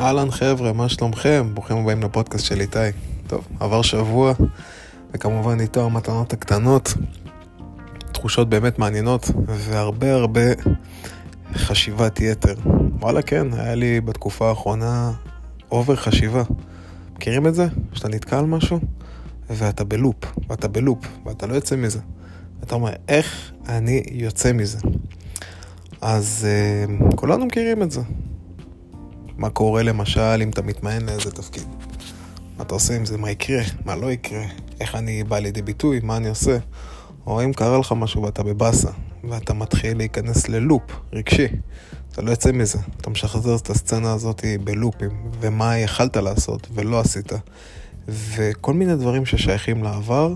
אהלן חבר'ה, מה שלומכם? ברוכים הבאים לפודקאסט של איתי. טוב, עבר שבוע, וכמובן איתו המתנות הקטנות, תחושות באמת מעניינות, והרבה הרבה חשיבת יתר. וואלה כן, היה לי בתקופה האחרונה over חשיבה. מכירים את זה? שאתה נתקע על משהו, ואתה ב loop, ואתה ב loop, ואתה לא יוצא מזה. אתה אומר, איך אני יוצא מזה? אז uh, כולנו מכירים את זה. מה קורה למשל אם אתה מתמיין לאיזה תפקיד? מה אתה עושה עם זה? מה יקרה? מה לא יקרה? איך אני בא לידי ביטוי? מה אני עושה? או אם קרה לך משהו ואתה בבאסה, ואתה מתחיל להיכנס ללופ רגשי, אתה לא יוצא מזה. אתה משחזר את הסצנה הזאת בלופים, ומה יכלת לעשות ולא עשית. וכל מיני דברים ששייכים לעבר,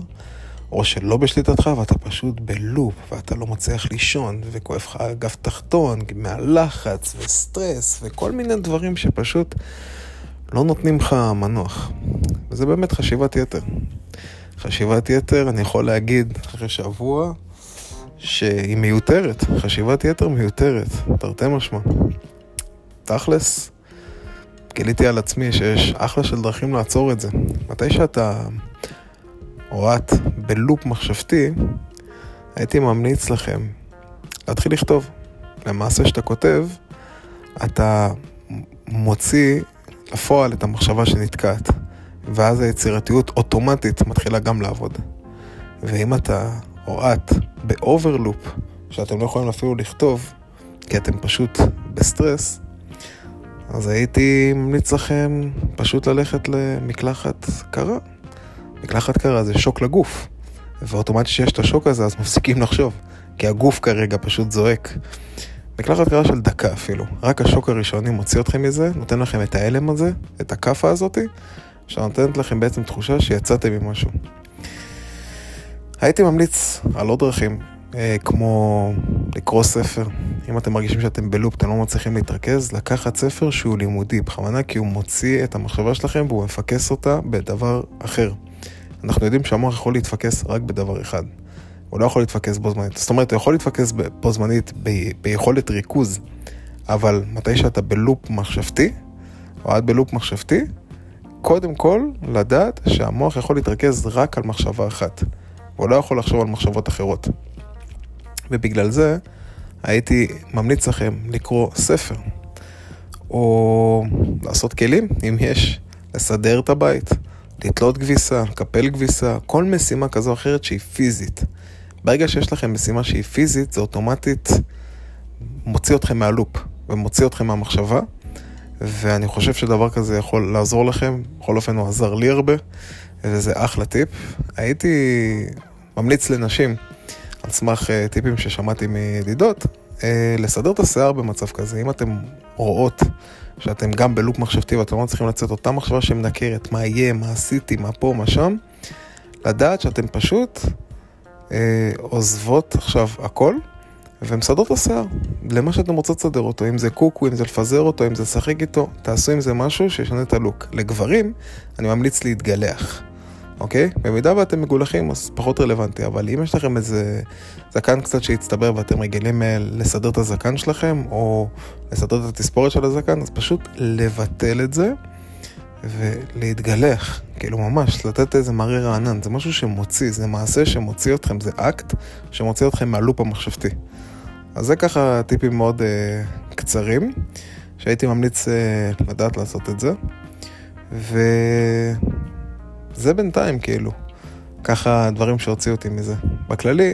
או שלא בשליטתך ואתה פשוט בלופ ואתה לא מצליח לישון וכואב לך אגף תחתון מהלחץ וסטרס וכל מיני דברים שפשוט לא נותנים לך מנוח. וזה באמת חשיבת יתר. חשיבת יתר, אני יכול להגיד אחרי שבוע שהיא מיותרת, חשיבת יתר מיותרת, תרתי משמע. תכלס, גיליתי על עצמי שיש אחלה של דרכים לעצור את זה. מתי שאתה או את ב loop מחשבתי, הייתי ממליץ לכם להתחיל לכתוב. למעשה כשאתה כותב, אתה מוציא לפועל את המחשבה שנתקעת, ואז היצירתיות אוטומטית מתחילה גם לעבוד. ואם אתה או את ב over loop, שאתם לא יכולים אפילו לכתוב, כי אתם פשוט בסטרס, אז הייתי ממליץ לכם פשוט ללכת למקלחת קרה. מקלחת קרה זה שוק לגוף. ואוטומטית שיש את השוק הזה, אז מפסיקים לחשוב. כי הגוף כרגע פשוט זועק. מקלחת קרה של דקה אפילו. רק השוק הראשוני מוציא אתכם מזה, נותן לכם את ההלם הזה, את הכאפה הזאתי, שנותנת לכם בעצם תחושה שיצאתם ממשהו. הייתי ממליץ על עוד דרכים, אה, כמו לקרוא ספר. אם אתם מרגישים שאתם בלופ, אתם לא מצליחים להתרכז, לקחת ספר שהוא לימודי, בכוונה כי הוא מוציא את המחשבה שלכם והוא מפקס אותה בדבר אחר. אנחנו יודעים שהמוח יכול להתפקס רק בדבר אחד. הוא לא יכול להתפקס בו זמנית. זאת אומרת, הוא יכול להתפקס בו זמנית ב- ביכולת ריכוז, אבל מתי שאתה בלופ מחשבתי, או את בלופ מחשבתי, קודם כל לדעת שהמוח יכול להתרכז רק על מחשבה אחת. הוא לא יכול לחשוב על מחשבות אחרות. ובגלל זה הייתי ממליץ לכם לקרוא ספר, או לעשות כלים, אם יש, לסדר את הבית. לתלות כביסה, לקפל כביסה, כל משימה כזו או אחרת שהיא פיזית. ברגע שיש לכם משימה שהיא פיזית, זה אוטומטית מוציא אתכם מהלופ ומוציא אתכם מהמחשבה, ואני חושב שדבר כזה יכול לעזור לכם, בכל אופן הוא עזר לי הרבה, וזה אחלה טיפ. הייתי ממליץ לנשים, על סמך אה, טיפים ששמעתי מידידות, אה, לסדר את השיער במצב כזה. אם אתם רואות שאתם גם בלופ מחשבתי ואתם לא צריכים לצאת אותה מחשבה שמנקרת, מה יהיה, מה עשיתי, מה פה, מה שם, לדעת שאתם פשוט אה, עוזבות עכשיו הכל ומסדרות השיער למה שאתם רוצות לסדר אותו, אם זה קוקו, אם זה לפזר אותו, אם זה לשחק איתו, תעשו עם זה משהו שישנה את הלוק. לגברים, אני ממליץ להתגלח. אוקיי? במידה ואתם מגולחים אז פחות רלוונטי, אבל אם יש לכם איזה זקן קצת שהצטבר ואתם רגילים אה, לסדר את הזקן שלכם, או לסדר את התספורת של הזקן, אז פשוט לבטל את זה ולהתגלח, כאילו ממש, לתת איזה מראה רענן, זה משהו שמוציא, זה מעשה שמוציא אתכם, זה אקט שמוציא אתכם מהלופ המחשבתי. אז זה ככה טיפים מאוד uh, קצרים, שהייתי ממליץ uh, לדעת לעשות את זה. ו... זה בינתיים כאילו. ככה דברים שהוציאו אותי מזה. בכללי,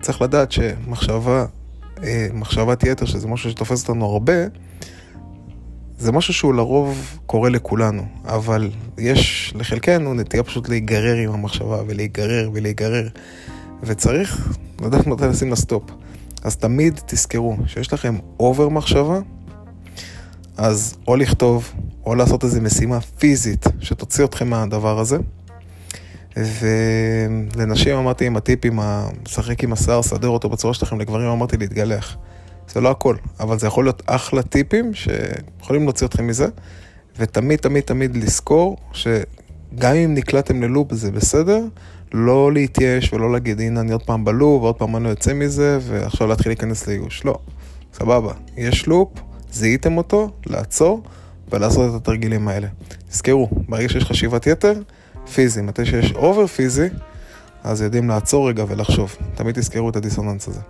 צריך לדעת שמחשבה, אה, מחשבת יתר, שזה משהו שתופס אותנו הרבה, זה משהו שהוא לרוב קורה לכולנו, אבל יש לחלקנו נטייה פשוט להיגרר עם המחשבה ולהיגרר ולהיגרר, וצריך לדעת מתי לשים לה סטופ. אז תמיד תזכרו שיש לכם אובר מחשבה, אז או לכתוב, או לעשות איזו משימה פיזית שתוציא אתכם מהדבר הזה. ולנשים אמרתי עם הטיפים, לשחק עם השיער, סדר אותו בצורה שלכם, לגברים אמרתי להתגלח. זה לא הכל, אבל זה יכול להיות אחלה טיפים שיכולים להוציא אתכם מזה, ותמיד תמיד תמיד לזכור שגם אם נקלעתם ללופ זה בסדר, לא להתייאש ולא להגיד הנה אני עוד פעם ב loop ועוד פעם אני לא יוצא מזה ועכשיו להתחיל להיכנס לייאוש. לא, סבבה, יש loop, זיהיתם אותו, לעצור, ולעשות את התרגילים האלה. תזכרו, ברגע שיש חשיבת יתר, פיזי, מתי שיש over פיזי, אז יודעים לעצור רגע ולחשוב. תמיד תזכרו את הדיסוננס הזה.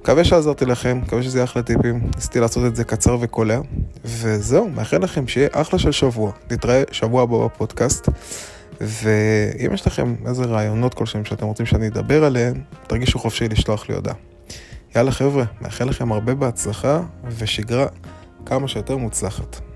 מקווה שעזרתי לכם, מקווה שזה יהיה אחלה טיפים. ניסיתי לעשות את זה קצר וקולע. וזהו, מאחל לכם שיהיה אחלה של שבוע. נתראה שבוע הבא בפודקאסט. ואם יש לכם איזה רעיונות כלשהם שאתם רוצים שאני אדבר עליהם, תרגישו חופשי לשלוח לי הודעה. יאללה חבר'ה, מאחל לכם הרבה בהצלחה ושגרה כמה שיותר מוצלחת.